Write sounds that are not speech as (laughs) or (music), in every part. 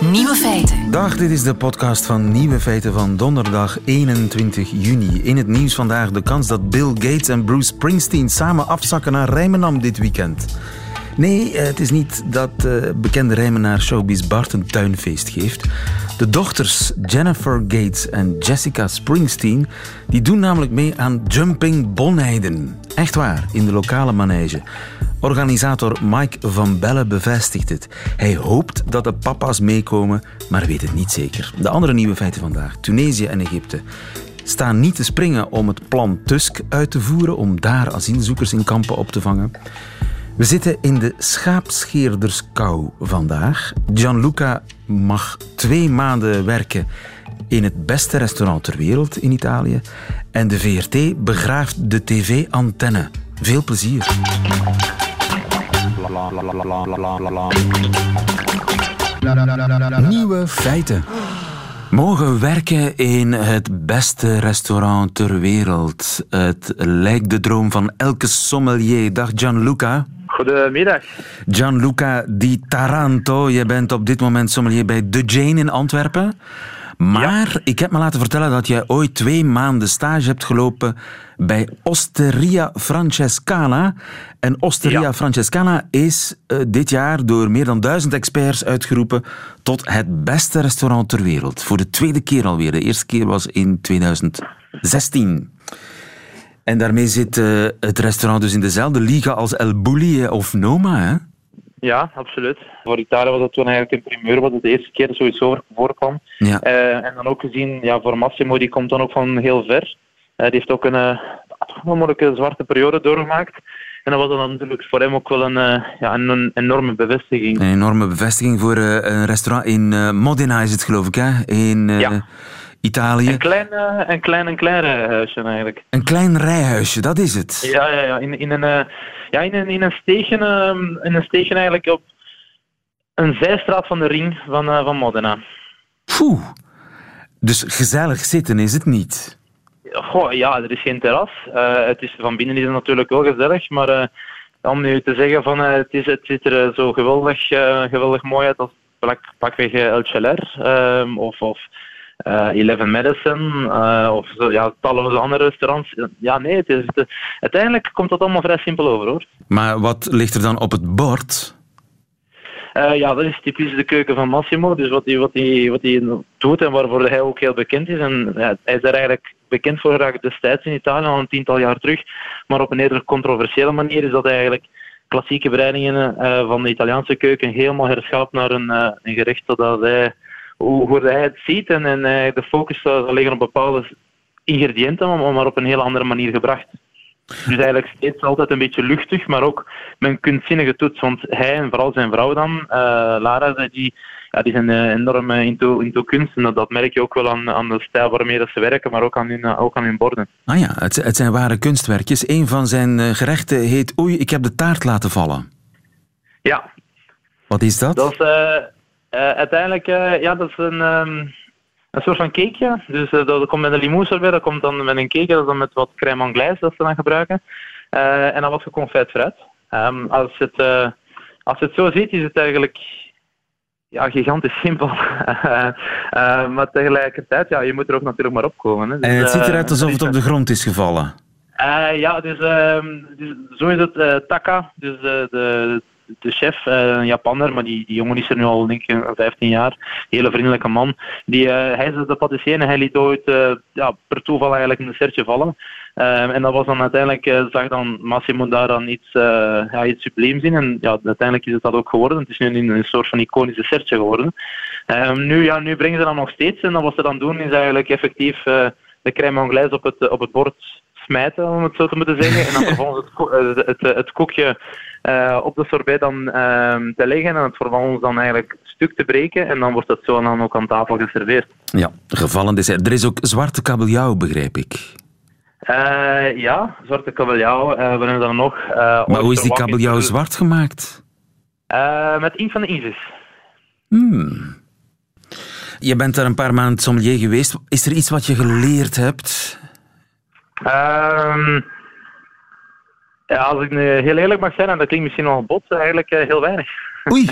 Nieuwe feiten. Dag, dit is de podcast van Nieuwe Feiten van donderdag 21 juni. In het nieuws vandaag de kans dat Bill Gates en Bruce Springsteen samen afzakken naar Rijmenam dit weekend. Nee, het is niet dat uh, bekende Rijmenaar showbiz Bart een tuinfeest geeft. De dochters Jennifer Gates en Jessica Springsteen die doen namelijk mee aan Jumping Bonheiden. Echt waar, in de lokale manege. Organisator Mike van Belle bevestigt het. Hij hoopt dat de papa's meekomen, maar weet het niet zeker. De andere nieuwe feiten vandaag. Tunesië en Egypte staan niet te springen om het plan Tusk uit te voeren, om daar asielzoekers in kampen op te vangen. We zitten in de schaapscheerderskou vandaag. Gianluca mag twee maanden werken in het beste restaurant ter wereld in Italië. En de VRT begraaft de tv-antenne. Veel plezier. Nieuwe feiten. Mogen werken in het beste restaurant ter wereld. Het lijkt de droom van elke sommelier. Dag Gianluca. Goedemiddag. Gianluca Di Taranto, je bent op dit moment sommelier bij De Jane in Antwerpen. Maar ik heb me laten vertellen dat jij ooit twee maanden stage hebt gelopen bij Osteria Francescana. En Osteria Francescana is uh, dit jaar door meer dan duizend experts uitgeroepen tot het beste restaurant ter wereld. Voor de tweede keer alweer. De eerste keer was in 2016. En daarmee zit uh, het restaurant dus in dezelfde liga als El Bulli of Noma, hè? Ja, absoluut. Voor Italië was het toen eigenlijk een primeur, wat het de eerste keer sowieso voorkwam. Ja. Uh, en dan ook gezien, ja, voor Massimo, die komt dan ook van heel ver. Uh, die heeft ook een, uh, een zwarte periode doorgemaakt. En dat was dan natuurlijk voor hem ook wel een, ja, een, enorme bevestiging. Een enorme bevestiging voor een restaurant in Modena is het geloof ik, hè? In, ja. Italië. Een klein, uh, een klein, een klein rijhuisje eigenlijk. Een klein rijhuisje, dat is het. Ja, ja, ja. In, in, een, uh, ja, in, een, in, een station, uh, in een station eigenlijk op een zijstraat van de ring van, uh, van Modena. Poeh. Dus gezellig zitten is het niet? Goh, ja, er is geen terras. het is, van binnen is het natuurlijk wel gezellig, maar om nu te zeggen van het, is, het ziet er zo geweldig, geweldig mooi uit als pak, pakweg El Cheller of... of uh, Eleven Medicine uh, of zo, ja, talloze andere restaurants. Ja, nee, het is, het, uiteindelijk komt dat allemaal vrij simpel over hoor. Maar wat ligt er dan op het bord? Uh, ja, dat is typisch de keuken van Massimo. Dus wat hij wat die, wat die doet en waarvoor hij ook heel bekend is. En ja, hij is daar eigenlijk bekend voor geraakt destijds in Italië, al een tiental jaar terug. Maar op een eerder controversiële manier is dat hij eigenlijk klassieke bereidingen uh, van de Italiaanse keuken helemaal herschaapt naar een, uh, een gerecht dat hij hoe, hoe hij het ziet. En, en uh, de focus zal liggen op bepaalde ingrediënten, maar op een heel andere manier gebracht. Dus eigenlijk steeds altijd een beetje luchtig, maar ook met een kunstzinnige toets. Want hij en vooral zijn vrouw dan, uh, Lara, die, ja, die zijn uh, enorm into, into kunst. En dat, dat, merk je ook wel aan, aan de stijl waarmee dat ze werken, maar ook aan hun, ook aan hun borden. Ah ja, het, het zijn ware kunstwerkjes. Een van zijn gerechten heet Oei, ik heb de taart laten vallen. Ja. Wat is dat? Dat is, uiteindelijk, uh, ja, dat is een, um, een soort van cakeje. Dus uh, dat komt met een limoes erbij, dat komt dan met een cake, dat is dan met wat crème anglaise dat ze dan gebruiken. en dan wat geconfijt fruit. Um, als, het, als je het zo ziet, is het eigenlijk ja, gigantisch simpel. (laughs) maar tegelijkertijd, ja, je moet er ook natuurlijk maar opkomen. Hè. Dus, en het ziet eruit alsof het op de grond is gevallen. ja, dus, ehm, dus, zo is het Taka, dus de de chef, eh, een Japanner, maar die, die jongen is er nu al denk ik 15 jaar. Hele vriendelijke man. Die, eh, hij is de patissier en hij liet ooit eh, ja, per toeval eigenlijk een sertje vallen. en dat was dan uiteindelijk, zag dan Massimo daar dan iets, ja, iets subliems in. En ja, uiteindelijk is het dat ook geworden. Het is nu een, een soort van iconische sertje geworden. Ehm, nu, ja, nu brengen ze dat nog steeds. En dan wat ze dan doen is eigenlijk effectief de crème anglaise op het, op het bord smijten, om het zo te moeten zeggen. En dan (laughs) vervolgens het, het, het, koekje uh, op de sorbet dan uh, te leggen en het vervolgens dan eigenlijk stuk te breken. En dan wordt het zo dan ook aan tafel geserveerd. Ja, gevallen dessert. Er is ook zwarte kabeljauw, begrijp ik. Uh, ja, zwarte kabeljauw. we hebben dan nog... maar hoe is die kabeljauw zwart gemaakt? met inkt van de Isis. Hmm. Je bent daar een paar maanden sommelier geweest. Is er iets wat je geleerd hebt? Um, Ja, als ik nu heel eerlijk mag zijn, en dat klinkt misschien nog een bot, eigenlijk heel weinig. Oei.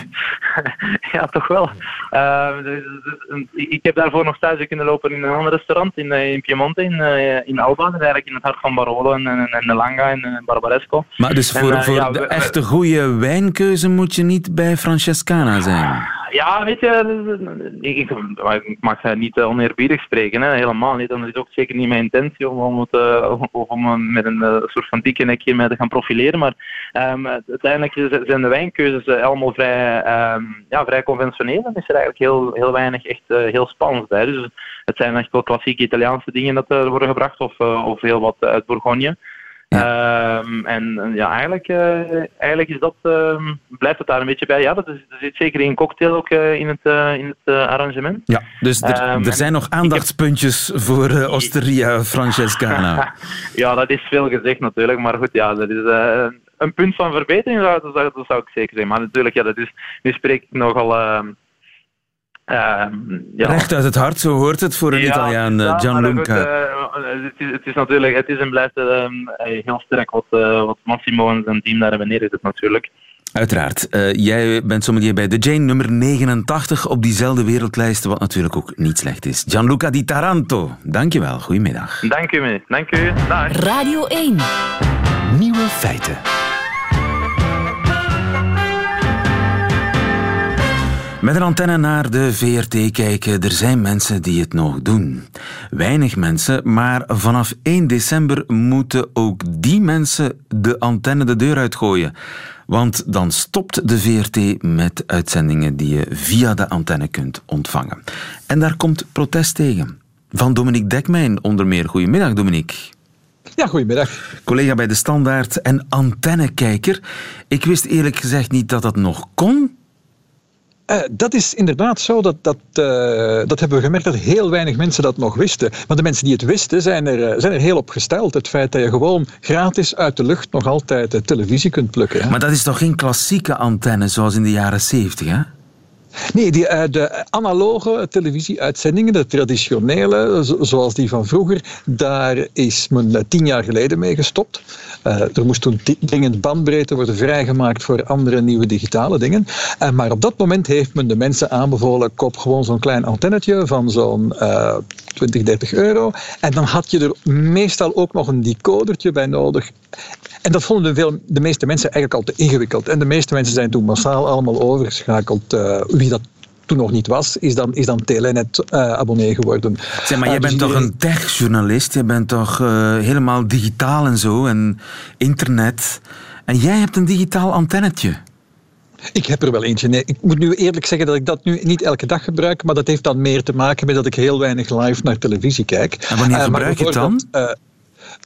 (laughs) ja, toch wel. Uh, dus, dus, ik heb daarvoor nog stage kunnen lopen in een ander restaurant in, in Piemonte, in, uh, in Alba. Dus eigenlijk in het hart van Barolo en, en, en Langa en Barbaresco. Maar dus voor, voor ja, de echte goede wijnkeuze moet je niet bij Francescana zijn? Ja, weet je, ik, ik mag niet oneerbiedig spreken, hè, helemaal niet. Dat is ook zeker niet mijn intentie om, om, het, uh, om met een soort van dikke nekje mij te gaan profileren. Maar um, uiteindelijk zijn de wijnkeuzes allemaal vrij, um, ja, vrij conventioneel. En is er eigenlijk heel, heel weinig echt heel spannend bij. Dus het zijn echt wel klassieke Italiaanse dingen dat er worden gebracht, of, of heel wat uit Bourgogne. Ehm, en ja, eigenlijk, uh, eigenlijk is dat, uh, blijft het daar een beetje bij. Ja, dat is, er zit zeker een cocktail ook uh, in het, uh, in het arrangement. Ja, dus er, um, er zijn nog aandachtspuntjes heb... voor Osteria Francescana. (laughs) ja, dat is veel gezegd natuurlijk, maar goed, ja, dat is een punt van verbetering, dat, dat, dat, zou ik zeker zeggen. Maar natuurlijk, ja, dat is, nu spreek ik nogal ehm, ja. Recht uit het hart, zo hoort het voor een ja, Italiaan, ja, Gianluca. Uh, het, is, het, is, natuurlijk, het is en blijft uh, heel sterk wat, uh, wat Massimo en zijn team daar hebben neergezet natuurlijk. Uiteraard. jij bent sommelier bij de Jane nummer 89 op diezelfde wereldlijst, wat natuurlijk ook niet slecht is. Gianluca Di Taranto, dankjewel. Goedemiddag. Dank u, dank u. Dag. Radio 1. Nieuwe feiten. Met een antenne naar de VRT kijken, er zijn mensen die het nog doen. Weinig mensen, maar vanaf 1 december moeten ook die mensen de antenne de deur uitgooien. Want dan stopt de VRT met uitzendingen die je via de antenne kunt ontvangen. En daar komt protest tegen. Van Dominique Dekmijn onder meer. Goedemiddag, Dominique. Ja, goedemiddag. Collega bij De Standaard en antennekijker. Ik wist eerlijk gezegd niet dat dat nog kon. Uh, dat is inderdaad zo. Dat, dat, uh, dat hebben we gemerkt dat heel weinig mensen dat nog wisten. Maar de mensen die het wisten zijn er, uh, zijn er heel op gesteld. Het feit dat je gewoon gratis uit de lucht nog altijd televisie kunt plukken. Hè? Maar dat is toch geen klassieke antenne zoals in de jaren zeventig, hè? Nee, die, uh, de analoge televisieuitzendingen, de traditionele, zoals die van vroeger, daar is men uh, tien jaar geleden mee gestopt. Uh, er moest toen dringend bandbreedte worden vrijgemaakt voor andere nieuwe digitale dingen. maar op dat moment heeft men de mensen aanbevolen, koop gewoon zo'n klein antennetje van zo'n 20, 30 euro. En dan had je er meestal ook nog een decodertje bij nodig. En dat vonden de, de meeste mensen eigenlijk al te ingewikkeld. En de meeste mensen zijn toen massaal allemaal overgeschakeld. Uh, wie dat toen nog niet was, is dan, is dan Telenet uh, abonnee geworden. Zeg, maar jij uh, bent dus toch een techjournalist? Je bent toch helemaal digitaal en zo, en internet. En jij hebt een digitaal antennetje. Ik heb er wel eentje. Nee, ik moet nu eerlijk zeggen dat ik dat nu niet elke dag gebruik, maar dat heeft dan meer te maken met dat ik heel weinig live naar televisie kijk. En wanneer gebruik je het dan?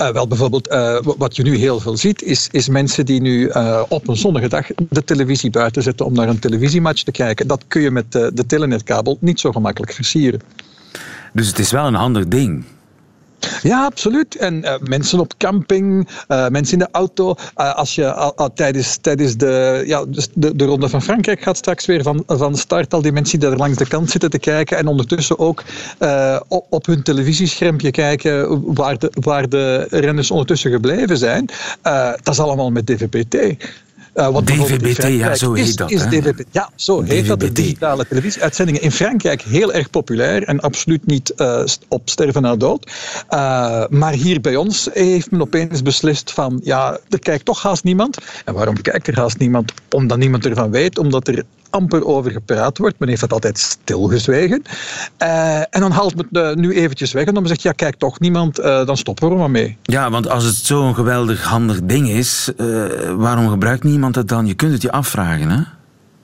Uh, wel, bijvoorbeeld, uh, wat je nu heel veel ziet, is, is mensen die nu uh, op een zonnige dag de televisie buiten zetten om naar een televisiematch te kijken. Dat kun je met de telenetkabel niet zo gemakkelijk versieren. Dus het is wel een handig ding. Ja, absoluut. En uh, mensen op camping, uh, mensen in de auto. Uh, als je tijdens, tijdens de, ja, dus de, de Ronde van Frankrijk gaat straks weer van, van start. Al die mensen die daar langs de kant zitten te kijken. En ondertussen ook op, op, hun televisieschermpje kijken waar de, waar de renners ondertussen gebleven zijn. dat is allemaal met DVB-T. Uh, DVB-T, ja, zo heet dat. Is DVB, ja, zo heet dat. De digitale televisieuitzendingen in Frankrijk heel erg populair en absoluut niet uh, op sterven na dood. Uh, maar hier bij ons heeft men opeens beslist van, ja, er kijkt toch haast niemand. En waarom kijkt er haast niemand? Omdat niemand ervan weet, omdat er amper over gepraat wordt. Men heeft dat altijd stilgezwegen. Uh, en dan haalt men het nu eventjes weg en dan zegt ja, kijk toch niemand, uh, dan stoppen we er maar mee. Ja, want als het zo'n geweldig handig ding is, waarom gebruikt niemand het dan? Je kunt het je afvragen, hè?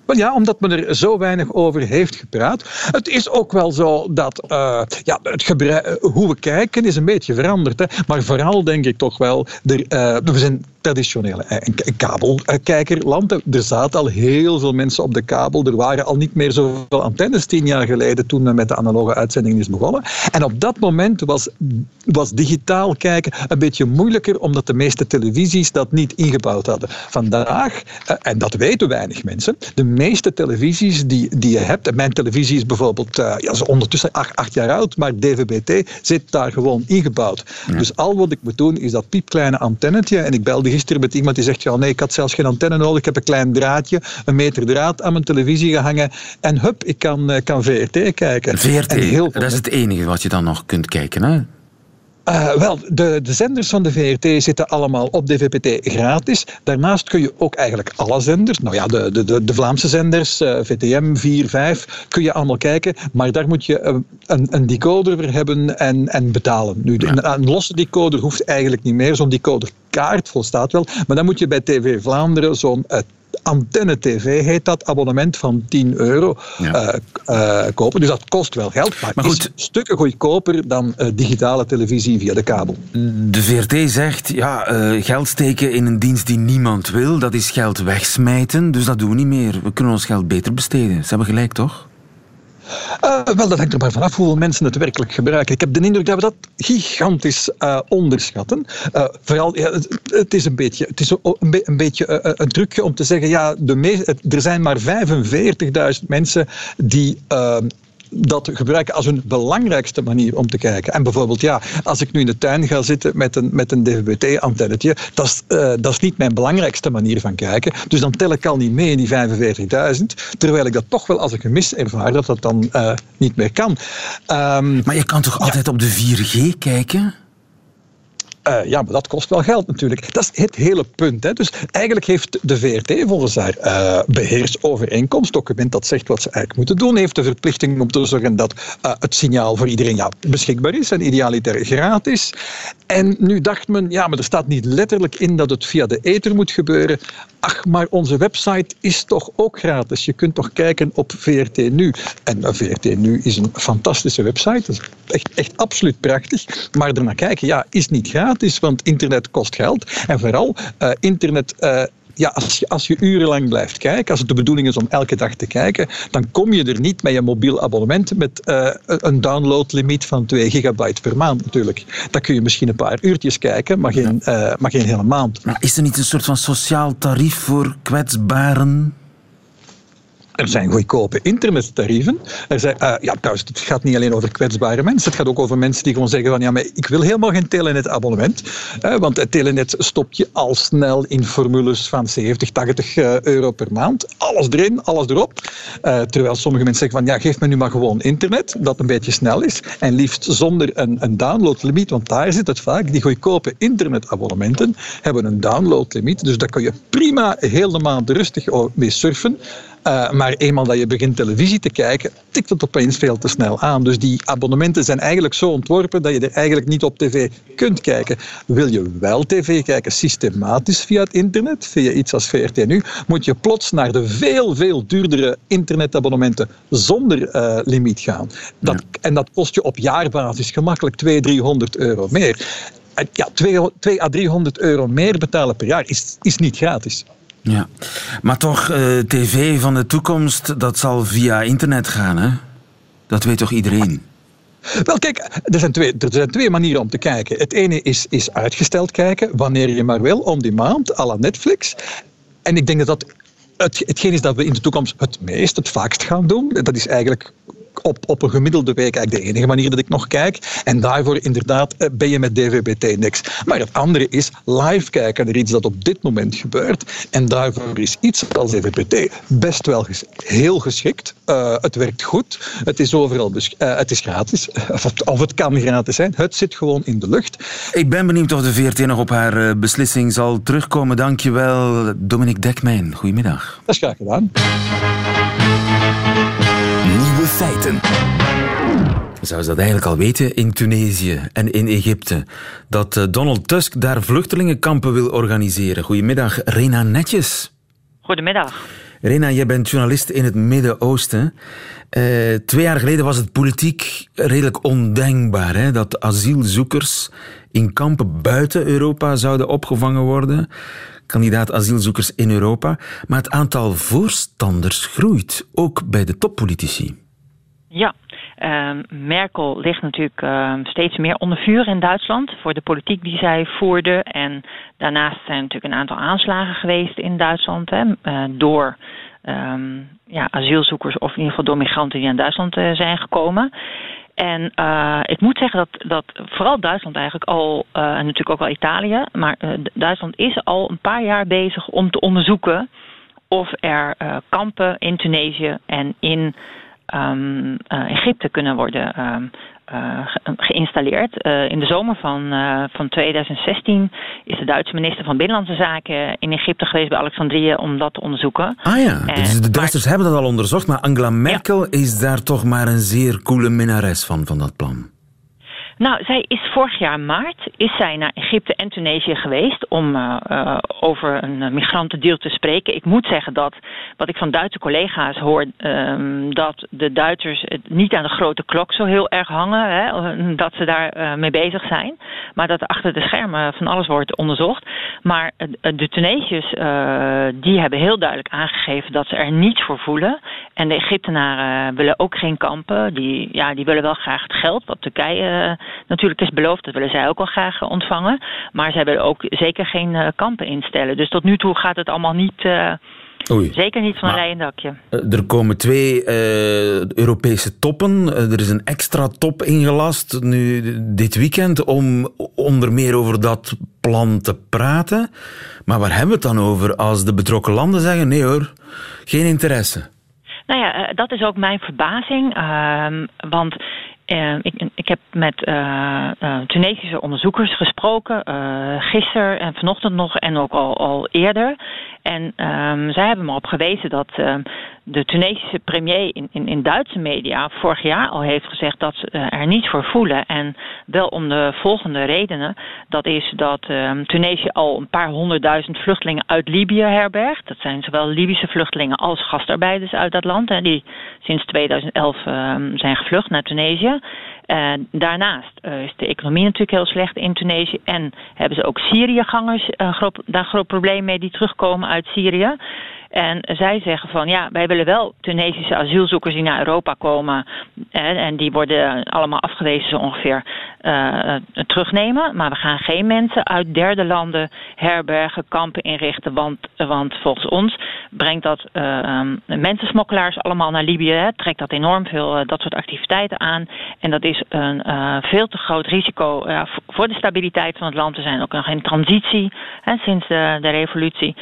Wel ja, omdat men er zo weinig over heeft gepraat. Het is ook wel zo dat uh, ja, het hoe we kijken is een beetje veranderd. Hè. Maar vooral denk ik toch wel, uh, we zijn traditionele eh, kabelkijkerland. Er zaten al heel veel mensen op de kabel. Er waren al niet meer zoveel antennes tien jaar geleden toen men met de analoge uitzending is begonnen. En op dat moment was, was digitaal kijken een beetje moeilijker, omdat de meeste televisies dat niet ingebouwd hadden. Vandaag, en dat weten weinig mensen, de meeste televisies die, die je hebt, en mijn televisie is bijvoorbeeld uh, ja, is ondertussen acht, acht, jaar oud, maar DVB-T zit daar gewoon ingebouwd. Dus al wat ik moet doen is dat piepkleine antennetje en ik bel die gisteren met iemand die zegt, ja nee, ik had zelfs geen antenne nodig, ik heb een klein draadje, een meter draad aan mijn televisie gehangen en hup, ik kan, kan VRT kijken. VRT, heel dat is het enige wat je dan nog kunt kijken, hè? Uh, wel, de, de zenders van de VRT zitten allemaal op DVPT gratis. Daarnaast kun je ook eigenlijk alle zenders, nou ja, de, de, de Vlaamse zenders, uh, VTM 4, 5, kun je allemaal kijken. Maar daar moet je uh, een, een decoder voor hebben en, en betalen. Nu, een, een, losse decoder hoeft eigenlijk niet meer. Zo'n decoderkaart volstaat wel. Maar dan moet je bij TV Vlaanderen zo'n Antenne TV heet dat, abonnement van 10 euro ja. uh, kopen. Dus dat kost wel geld, maar, maar goed, is stukken goedkoper dan uh, digitale televisie via de kabel. De VRT zegt, ja, geld steken in een dienst die niemand wil, dat is geld wegsmijten, dus dat doen we niet meer. We kunnen ons geld beter besteden. Ze hebben gelijk, toch? Uh, wel, dat hangt er maar vanaf hoeveel mensen het werkelijk gebruiken. Ik heb de indruk dat we dat gigantisch uh, onderschatten. Uh, vooral, ja, het, is een beetje, het is een beetje een trucje om te zeggen, ja, de er zijn maar 45.000 mensen die dat gebruiken als hun belangrijkste manier om te kijken. En bijvoorbeeld, ja, als ik nu in de tuin ga zitten met een, met een DVB-T-antennetje, dat, is, uh, dat is niet mijn belangrijkste manier van kijken. Dus dan tel ik al niet mee in die 45.000. Terwijl ik dat toch wel als ik een mis ervaar, dat dat dan uh, niet meer kan. Um, maar je kan toch altijd op de 4G kijken? Uh, ja, maar dat kost wel geld natuurlijk. Dat is het hele punt. Hè. Dus eigenlijk heeft de VRT volgens haar uh, beheersovereenkomst, dat zegt wat ze eigenlijk moeten doen, heeft de verplichting om te zorgen dat uh, het signaal voor iedereen ja, beschikbaar is en idealiter gratis. En nu dacht men, ja, maar er staat niet letterlijk in dat het via de ether moet gebeuren. Ach, maar onze website is toch ook gratis. Je kunt toch kijken op VRT Nu. En VRT Nu is een fantastische website. Dat is echt, echt absoluut prachtig. Maar ernaar kijken, ja, is niet gratis, want internet kost geld. En vooral, uh, internet... Uh, ja, als je, als je urenlang blijft kijken, als het de bedoeling is om elke dag te kijken, dan kom je er niet met je mobiel abonnement met uh, een downloadlimiet van 2 gigabyte per maand natuurlijk. Dan kun je misschien een paar uurtjes kijken, maar geen, uh, maar geen hele maand. Maar is er niet een soort van sociaal tarief voor kwetsbaren? Er zijn goedkope internettarieven. Er uh, ja, trouwens, het gaat niet alleen over kwetsbare mensen. Het gaat ook over mensen die gewoon zeggen van ja, maar ik wil helemaal geen telenetabonnement. Want het telenet stopt je al snel in formules van 70, 80 uh, euro per maand. Alles erin, alles erop. Uh, terwijl sommige mensen zeggen van ja, geef me nu maar gewoon internet, dat een beetje snel is. En liefst zonder een, een downloadlimiet, want daar zit het vaak. Die goedkope internetabonnementen hebben een downloadlimiet. Dus daar kun je prima heel maand rustig mee surfen. Uh, maar eenmaal dat je begint televisie te kijken, tikt het opeens veel te snel aan. Dus die abonnementen zijn eigenlijk zo ontworpen dat je er eigenlijk niet op tv kunt kijken. Wil je wel tv kijken systematisch via het internet, via iets als VRT nu, moet je plots naar de veel, veel duurdere internetabonnementen zonder uh, limiet gaan. Dat, ja. En dat kost je op jaarbasis gemakkelijk 200, 300 euro meer. Ja, 200 à 300 euro meer betalen per jaar is, is niet gratis. Ja, maar toch, uh, tv van de toekomst, dat zal via internet gaan, hè? Dat weet toch iedereen? Wel, kijk, er zijn, twee, er zijn twee manieren om te kijken. Het ene is, is uitgesteld kijken, wanneer je maar wil, on demand, à la Netflix. En ik denk dat dat het, hetgeen is dat we in de toekomst het meest, het vaakst gaan doen. Dat is eigenlijk op, op een gemiddelde week eigenlijk de enige manier dat ik nog kijk. En daarvoor inderdaad eh, ben je met DVB-T niks. Maar het andere is live kijken naar iets dat op dit moment gebeurt. En daarvoor is iets als DVB-T best wel ges heel geschikt. Uh, het werkt goed. Het is overal uh, het is gratis. (laughs) Of het, of het, kan gratis zijn. Het zit gewoon in de lucht. Ik ben benieuwd of de VRT nog op haar beslissing zal terugkomen. Dankjewel, Dominic Dekmijn. Goedemiddag. Dat is graag gedaan. Nieuwe feiten. Zou ze dat eigenlijk al weten in Tunesië en in Egypte? Dat eh, Donald Tusk daar vluchtelingenkampen wil organiseren. Goedemiddag, Rena Netjes. Goedemiddag. Rena, jij bent journalist in het Midden-Oosten. Uh, twee jaar geleden was het politiek redelijk ondenkbaar hè, dat asielzoekers in kampen buiten Europa zouden opgevangen worden kandidaat asielzoekers in Europa. Maar het aantal voorstanders groeit, ook bij de toppolitici. Ja, uh, Merkel ligt natuurlijk uh, steeds meer onder vuur in Duitsland voor de politiek die zij voerde. En daarnaast zijn natuurlijk een aantal aanslagen geweest in Duitsland hè, uh, door um, ja, asielzoekers of in ieder geval door migranten die aan Duitsland uh, zijn gekomen. En uh, ik moet zeggen dat, dat vooral Duitsland eigenlijk al, en natuurlijk ook wel Italië, maar Duitsland is al een paar jaar bezig om te onderzoeken of er kampen in Tunesië en in um, Egypte kunnen worden um, uh, geïnstalleerd. Uh, in de zomer van, uh, van 2016 is de Duitse minister van Binnenlandse Zaken in Egypte geweest bij Alexandrië om dat te onderzoeken. Ah ja, dus de Duitsers hebben dat al onderzocht, maar Angela Merkel ja. is daar toch maar een zeer coole minnares van, van dat plan. Nou, zij is vorig jaar maart is zij naar Egypte en Tunesië geweest om uh, uh, over een migrantendeal te spreken. Ik moet zeggen dat wat ik van Duitse collega's hoor, um, dat de Duitsers het niet aan de grote klok zo heel erg hangen, hè, dat ze daar mee bezig zijn, maar dat er achter de schermen van alles wordt onderzocht. Maar de Tunesiërs die hebben heel duidelijk aangegeven dat ze er niets voor voelen. En de Egyptenaren willen ook geen kampen. Die, ja, die willen wel graag het geld wat Turkije natuurlijk is beloofd. Dat willen zij ook al graag ontvangen. Maar ze hebben ook zeker geen uh, kampen instellen. Dus tot nu toe gaat het allemaal niet... Uh, Oei. Zeker niet van een leien dakje. Er komen twee uh, Europese toppen. Er is een extra top ingelast nu dit weekend om onder meer over dat plan te praten. Maar waar hebben we het dan over als de betrokken landen zeggen nee hoor, geen interesse? Nou ja, dat is ook mijn verbazing. Uh, want ik, ik, heb met uh, Tunesische onderzoekers gesproken, gisteren en vanochtend nog en ook al, al eerder. En um, zij hebben me op gewezen dat uh, de Tunesische premier in, in, in, Duitse media vorig jaar al heeft gezegd dat ze er niets voor voelen. En wel om de volgende redenen. Dat is dat um, Tunesië al een paar honderdduizend vluchtelingen uit Libië herbergt. Dat zijn zowel Libische vluchtelingen als gastarbeiders uit dat land. Hè, die sinds 2011 um, zijn gevlucht naar Tunesië. Uh, daarnaast uh, is de economie natuurlijk heel slecht in Tunesië. En hebben ze ook Syriëgangers uh, daar groot probleem mee die terugkomen uit Syrië. En zij zeggen van ja, wij willen wel Tunesische asielzoekers die naar Europa komen. En, en die worden allemaal afgewezen zo ongeveer uh, terugnemen. Maar we gaan geen mensen uit derde landen herbergen, kampen inrichten. Want, want volgens ons brengt dat uh, mensensmokkelaars allemaal naar Libië. Trekt dat enorm veel dat soort activiteiten aan. En dat is een veel te groot risico voor de stabiliteit van het land. Er zijn ook nog geen transitie hè, sinds de revolutie.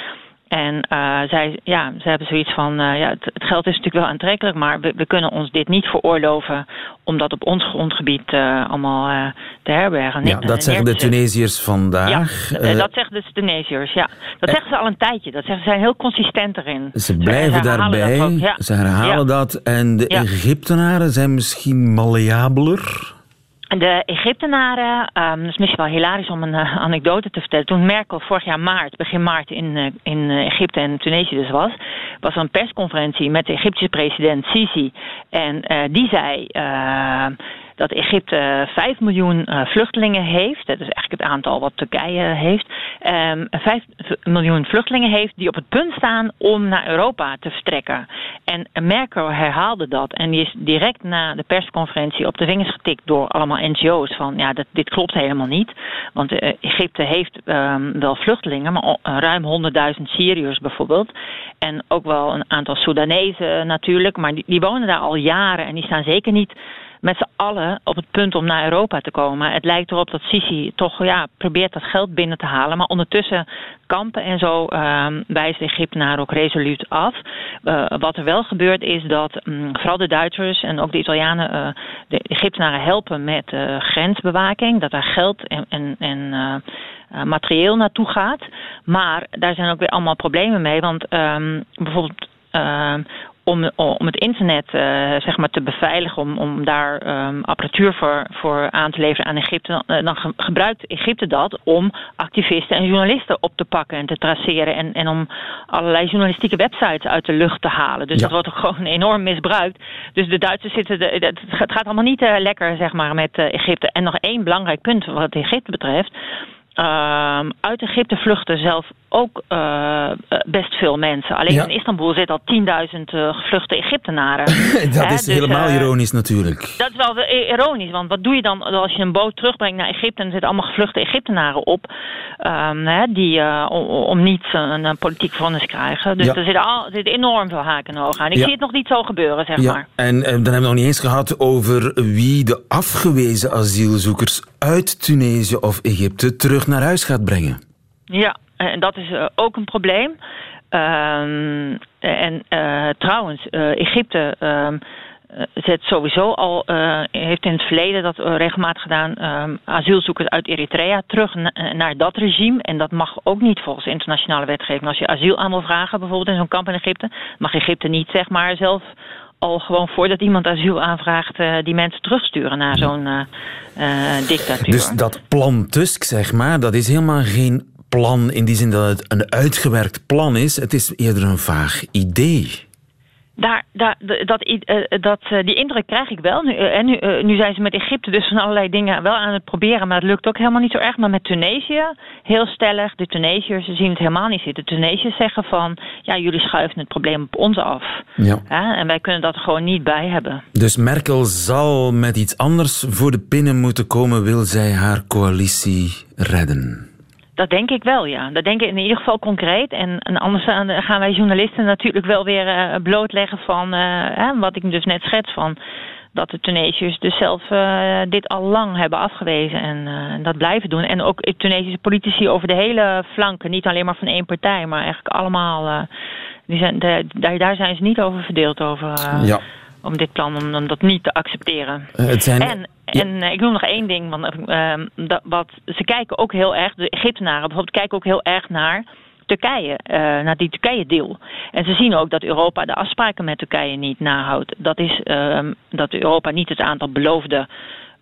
En uh, zij, ja, ze hebben zoiets van, uh, ja, het, het, geld is natuurlijk wel aantrekkelijk, maar we, we, kunnen ons dit niet veroorloven om dat op ons grondgebied uh, allemaal te herbergen. Ja, dat zeggen de Tunesiërs vandaag. Ja, dat zeggen de Tunesiërs, ja. Dat zeggen ze al een tijdje. Dat zeggen, ze zijn heel consistent erin. Ze blijven ze daarbij, ja. ze herhalen dat. En de Egyptenaren zijn misschien malleabeler? De Egyptenaren, um, dat is misschien wel hilarisch om een uh, anekdote te vertellen. Toen Merkel vorig jaar maart, begin maart in, uh, in Egypte en Tunesië dus was, was er een persconferentie met de Egyptische president Sisi. En uh, die zei dat Egypte 5 miljoen uh, vluchtelingen heeft. Dat is eigenlijk het aantal wat Turkije heeft. Um, ehm, 5 miljoen vluchtelingen heeft die op het punt staan om naar Europa te vertrekken. En Merkel herhaalde dat. En die is direct na de persconferentie op de vingers getikt door allemaal NGO's. Van ja, dat, dit klopt helemaal niet. Want uh, Egypte heeft um, wel vluchtelingen, maar ruim 100.000 Syriërs bijvoorbeeld. En ook wel een aantal Soedanezen natuurlijk. Maar die wonen daar al jaren en die staan zeker niet met z'n allen op het punt om naar Europa te komen. Het lijkt erop dat Sisi toch ja, probeert dat geld binnen te halen. Maar ondertussen kampen en zo uh, wijst de Egyptenaar ook resoluut af. Uh, wat er wel gebeurt is dat um, vooral de Duitsers en ook de Italianen uh, de Egyptenaren helpen met uh, grensbewaking. Dat daar geld en, en, en materieel naartoe gaat. Maar daar zijn ook weer allemaal problemen mee. Want um, bijvoorbeeld uh, om, om het internet uh, zeg maar te beveiligen, om, om daar um, apparatuur voor, voor aan te leveren aan Egypte, dan, dan gebruikt Egypte dat om activisten en journalisten op te pakken en te traceren en, en om allerlei journalistieke websites uit de lucht te halen. Dus ja. dat wordt ook gewoon enorm misbruikt. Dus de Duitsers zitten, de, het gaat allemaal niet uh, lekker zeg maar met uh, Egypte. En nog één belangrijk punt wat Egypte betreft Ehm, uit Egypte vluchten zelf ook uh, best veel mensen. Alleen in Istanbul zitten al 10.000 uh, gevluchte Egyptenaren. (laughs) dat is dus, helemaal ironisch natuurlijk. Dat is wel ironisch, want wat doe je dan als je een boot terugbrengt naar Egypte en er zitten allemaal gevluchte Egyptenaren op, um, hè, die om, om, niet een, een politiek vonnis krijgen. Dus er zitten, al, er zitten enorm veel haken en ogen aan. Ik zie het nog niet zo gebeuren, zeg maar. En dan hebben we nog niet eens gehad over wie de afgewezen asielzoekers uit Tunesië of Egypte terug naar huis gaat brengen. Ja, en dat is eh, ook een probleem. Ehm, en uh, trouwens, uh, Egypte um, zet sowieso al, heeft in het verleden dat regelmatig gedaan, um, asielzoekers uit Eritrea terug naar dat regime. En dat mag ook niet volgens internationale wetgeving. Als je asiel aan wil vragen, bijvoorbeeld in zo'n kamp in Egypte, mag Egypte niet zeg maar zelf al gewoon voordat iemand asiel aanvraagt, uh, die mensen terugsturen naar zo'n uh, uh, dictatuur. Dus dat plan Tusk, zeg maar, dat is helemaal geen plan in die zin dat het een uitgewerkt plan is. Het is eerder een vaag idee. Daar, daar, dat, uh, dat, uh, die indruk krijg ik wel. Nu, en nu, nu zijn ze met Egypte dus van allerlei dingen wel aan het proberen, maar het lukt ook helemaal niet zo erg. Maar met Tunesië, heel stellig, de Tunesiërs zien het helemaal niet zitten. De Tunesiërs zeggen van, ja, jullie schuiven het probleem op ons af. Ja. en wij kunnen dat gewoon niet bij hebben. Dus Merkel zal met iets anders voor de pinnen moeten komen, wil zij haar coalitie redden? Dat denk ik wel, ja. Dat denk ik in ieder geval concreet. En, en anders gaan wij journalisten natuurlijk wel weer uh, blootleggen van uh, wat ik dus net schets van dat de Tunesiërs dus zelf uh, dit al lang hebben afgewezen en dat blijven doen. En ook Tunesische politici over de hele flanken, niet alleen maar van één partij, maar eigenlijk allemaal. Die zijn, daar, daar zijn ze niet over verdeeld over. Ja om dit plan om, dat niet te accepteren. het zijn... En, en ik noem nog één ding, want uh, dat, wat, ze kijken ook heel erg, de Egyptenaren bijvoorbeeld kijken ook heel erg naar Turkije, uh, naar die Turkije-deal. En ze zien ook dat Europa de afspraken met Turkije niet nahoudt. Dat is uh, dat Europa niet het aantal beloofde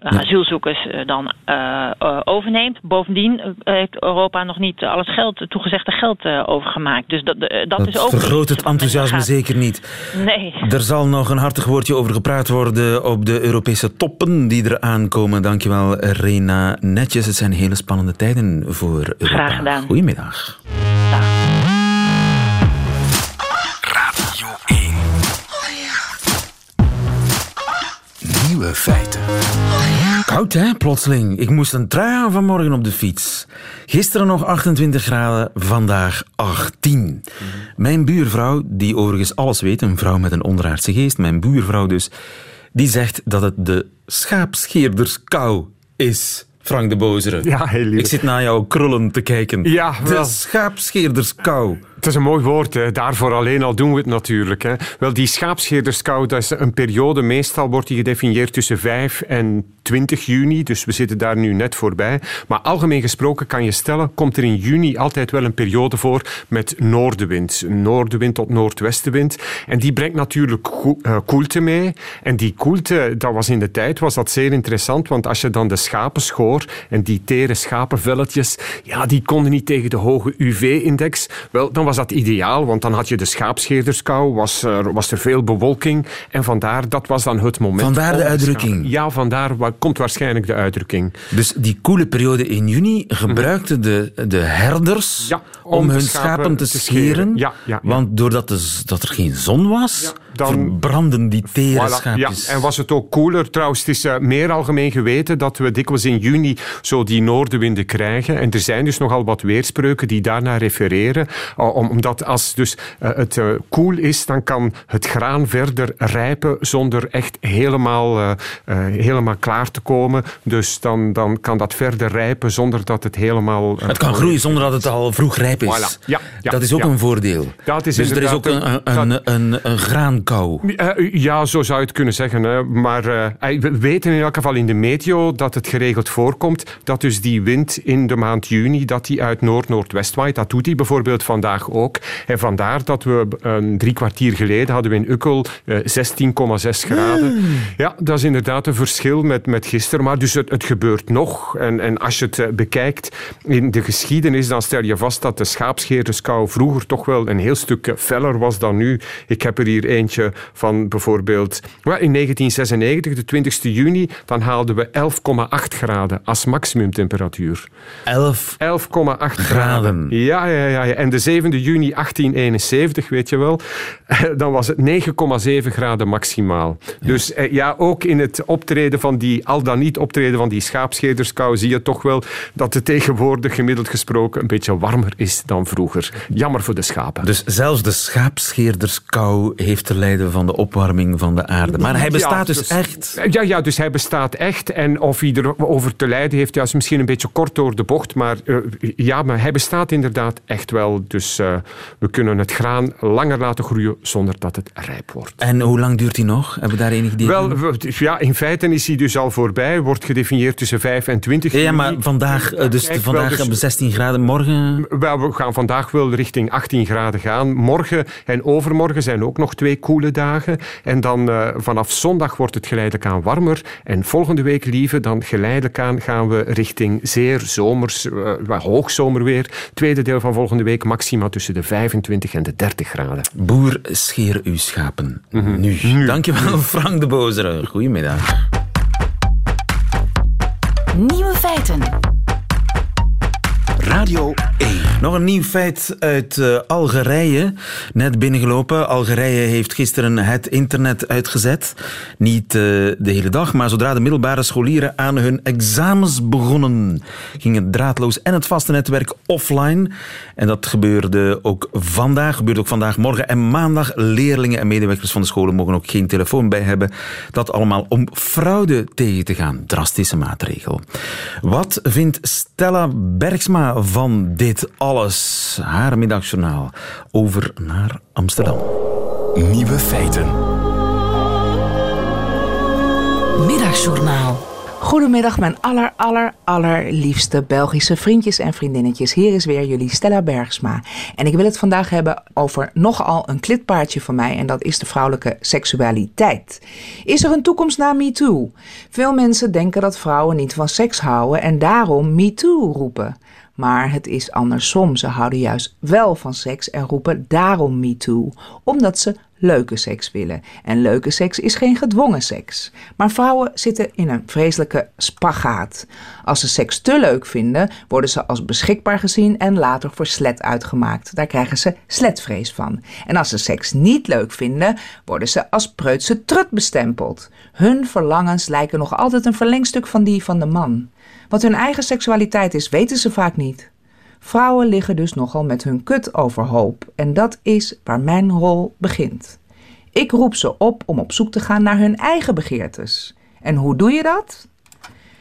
asielzoekers eh, dan uh, overneemt. Bovendien heeft Europa nog niet al het geld, toegezegde geld overgemaakt. Dus dat, dat, dat is ook. vergroot het enthousiasme zeker niet. Nee. Er zal nog een hartig woordje over gepraat worden op de Europese toppen die er aankomen. Dankjewel, Rena. Netjes, het zijn hele spannende tijden voor Europa. Graag gedaan. Goedemiddag. Radio 1. Nieuwe feiten. Koud hè, plotseling. Ik moest een trui aan vanmorgen op de fiets. Gisteren nog 28 graden, vandaag 18. Mijn buurvrouw, die overigens alles weet, een vrouw met een onderaardse geest, mijn buurvrouw dus, die zegt dat het de schaapscheerderskou is. Frank de Bozere. Ja, heel lief. Ik zit naar jouw krullen te kijken. Ja, wel. De schaapscheerderskou. Het is een mooi woord, daarvoor alleen al doen we het natuurlijk. Hè. Wel, die schaapscheerderskou, dat is een periode, meestal wordt die gedefinieerd tussen 5 en 20 juni, dus we zitten daar nu net voorbij. Maar algemeen gesproken kan je stellen, komt er in juni altijd wel een periode voor met noordenwind. Noordenwind tot noordwestenwind. En die brengt natuurlijk eh, koelte mee. En die koelte, dat was in de tijd, was dat zeer interessant, want als je dan de schapen schoor en die tere schapenvelletjes, ja, die konden niet tegen de hoge UV-index, wel, dan was dat ideaal, want dan had je de schaapscheerderskou, was er, was er veel bewolking en vandaar, dat was dan het moment. Vandaar de uitdrukking. Ja, vandaar komt waarschijnlijk de uitdrukking. Dus die koele periode in juni gebruikten de, de herders om, hun schapen, te, scheren. Ja, ja, want doordat de, dat er geen zon was, dan branden die tere voilà. Ja, en was het ook koeler. Trouwens, het is uh, meer algemeen geweten dat we dikwijls in juni zo die noordenwinden krijgen. En er zijn dus nogal wat weerspreuken die daarna refereren. Uh, omdat als dus, uh, het koel is, dan kan het graan verder rijpen zonder echt helemaal, helemaal klaar te komen. Dus dan, dan kan dat verder rijpen zonder dat het helemaal... het kan groeien zonder dat het al vroeg rijp is. Voilà. Ja, ja, dat is ook een voordeel. Dat is dus er is ook een, een, een, een, een graan uh, ja, zo zou je het kunnen zeggen. Hè. Maar uh, we weten in elk geval in de meteo dat het geregeld voorkomt dat dus die wind in de maand juni dat die uit noord-noordwest waait. Dat doet hij bijvoorbeeld vandaag ook. En vandaar dat we een drie kwartier geleden hadden we in Ukkel uh, 16,6 graden. Mm. Ja, dat is inderdaad een verschil met, met gisteren. Maar dus het, het gebeurt nog. En, en als je het bekijkt in de geschiedenis, dan stel je vast dat de schaapscheerderskou vroeger toch wel een heel stuk feller was dan nu. Ik heb er hier eentje van bijvoorbeeld in 1996, de 20 juni, dan haalden we 11,8 graden als maximumtemperatuur. 11 11,8 graden. Ja, ja, ja, ja. En de 7 juni 1871, weet je wel, (laughs) dan was het 9,7 graden maximaal. Dus eh, ja, ook in het optreden van die, al dan niet optreden van die schaapscheerderskou, zie je toch wel dat het tegenwoordig gemiddeld gesproken een beetje warmer is dan vroeger. Jammer voor de schapen. Dus zelfs de schaapscheerderskou heeft te lijden van de opwarming van de aarde. Maar hij bestaat Ja, dus, echt. Ja, ja, dus hij bestaat echt. En of hij erover te lijden heeft, ja, is misschien een beetje kort door de bocht. Maar eh, ja, maar hij bestaat inderdaad echt wel. Dus eh, we kunnen het graan langer laten groeien zonder dat het rijp wordt. En hoe lang duurt hij nog? Hebben we daar enig idee Wel, we- ja, in feite is hij dus al voorbij. Wordt gedefinieerd tussen 5 en 20 Ja, maar vandaag, eh, dus Kijk, wel, vandaag dus- hebben we 16 graden, morgen... Wel, we gaan vandaag wel richting 18 graden gaan. Morgen en overmorgen zijn ook nog twee koele dagen. En dan eh, vanaf zondag wordt het geleidelijk aan warmer. En volgende week, lieve, dan geleidelijk aan gaan we richting zeer zomers, eh, wat hoogzomerweer. Tweede deel van volgende week maxima tussen de 25 en de 30 graden. Boer, scheer uw schapen. Mhm. Nu. Dankjewel, (laughs) Frank de Bozere. Goedemiddag. Nieuwe feiten. Radio 1. Nog een nieuw feit uit eh, Algerije. Net binnengelopen. Algerije heeft gisteren het internet uitgezet. Niet eh, de hele dag, maar zodra de middelbare scholieren aan hun examens begonnen, ging het draadloos en het vaste netwerk offline. En dat gebeurde ook vandaag. Gebeurt ook vandaag, morgen en maandag. Leerlingen en medewerkers van de scholen mogen ook geen telefoon bij hebben. Dat allemaal om fraude tegen te gaan. Drastische maatregel. Wat vindt Stella Bergsma van dit alles? Haar middagjournaal. Over naar Amsterdam. Nieuwe feiten. Middagjournaal. Goedemiddag, mijn aller, aller, allerliefste Belgische vriendjes en vriendinnetjes. Hier is weer jullie Stella Bergsma. En ik wil het vandaag hebben over nogal een klitpaardje van mij. En dat is de vrouwelijke seksualiteit. Is er een toekomst na MeToo? Veel mensen denken dat vrouwen niet van seks houden en daarom MeToo roepen. Maar het is andersom. Ze houden juist wel van seks en roepen daarom MeToo. Omdat ze leuke seks willen. En leuke seks is geen gedwongen seks. Maar vrouwen zitten in een vreselijke spagaat. Als ze seks te leuk vinden, worden ze als beschikbaar gezien en later voor slet uitgemaakt. Daar krijgen ze sletvrees van. En als ze seks niet leuk vinden, worden ze als preutse trut bestempeld. Hun verlangens lijken nog altijd een verlengstuk van die van de man. Wat hun eigen seksualiteit is, weten ze vaak niet. Vrouwen liggen dus nogal met hun kut overhoop. En dat is waar mijn rol begint. Ik roep ze op om op zoek te gaan naar hun eigen begeertes. En hoe doe je dat?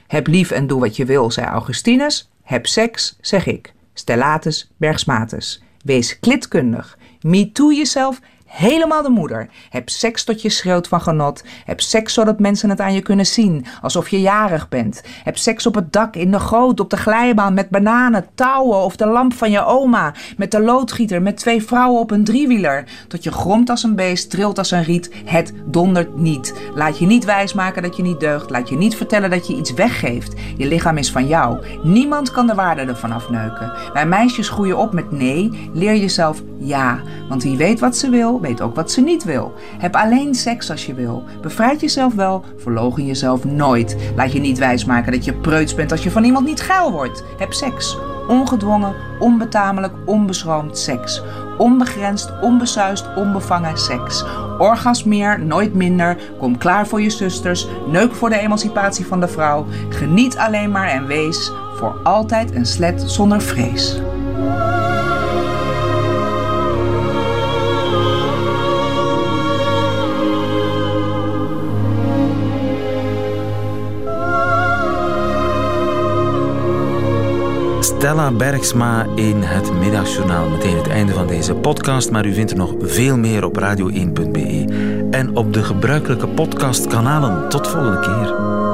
Heb lief en doe wat je wil, zei Augustinus. Heb seks, zeg ik. Stellatus Bergsmatus. Wees klitkundig. MeToo jezelf helemaal de moeder. Heb seks tot je schreeuwt van genot. Heb seks zodat mensen het aan je kunnen zien, alsof je jarig bent. Heb seks op het dak, in de goot, op de glijbaan, met bananen, touwen of de lamp van je oma. Met de loodgieter, met twee vrouwen op een driewieler. Tot je gromt als een beest, trilt als een riet. Het dondert niet. Laat je niet wijsmaken dat je niet deugt. Laat je niet vertellen dat je iets weggeeft. Je lichaam is van jou. Niemand kan de waarde ervan afneuken. Wij meisjes groeien op met nee. Leer jezelf ja. Want wie weet wat ze weet ook wat ze niet wil. Heb alleen seks als je wil. Bevrijd jezelf wel, verlogen jezelf nooit. Laat je niet wijsmaken dat je preuts bent als je van iemand niet geil wordt. Heb seks. Ongedwongen, onbetamelijk, onbeschroomd seks. Onbegrensd, onbesuist, onbevangen seks. Orgasmeer, nooit minder. Kom klaar voor je zusters. Neuk voor de emancipatie van de vrouw. Geniet alleen maar en wees voor altijd een slet zonder vrees. Stella Bergsma in het middagjournaal. Meteen het einde van deze podcast, maar u vindt er nog veel meer op radio1.be en op de gebruikelijke podcastkanalen. Tot volgende keer.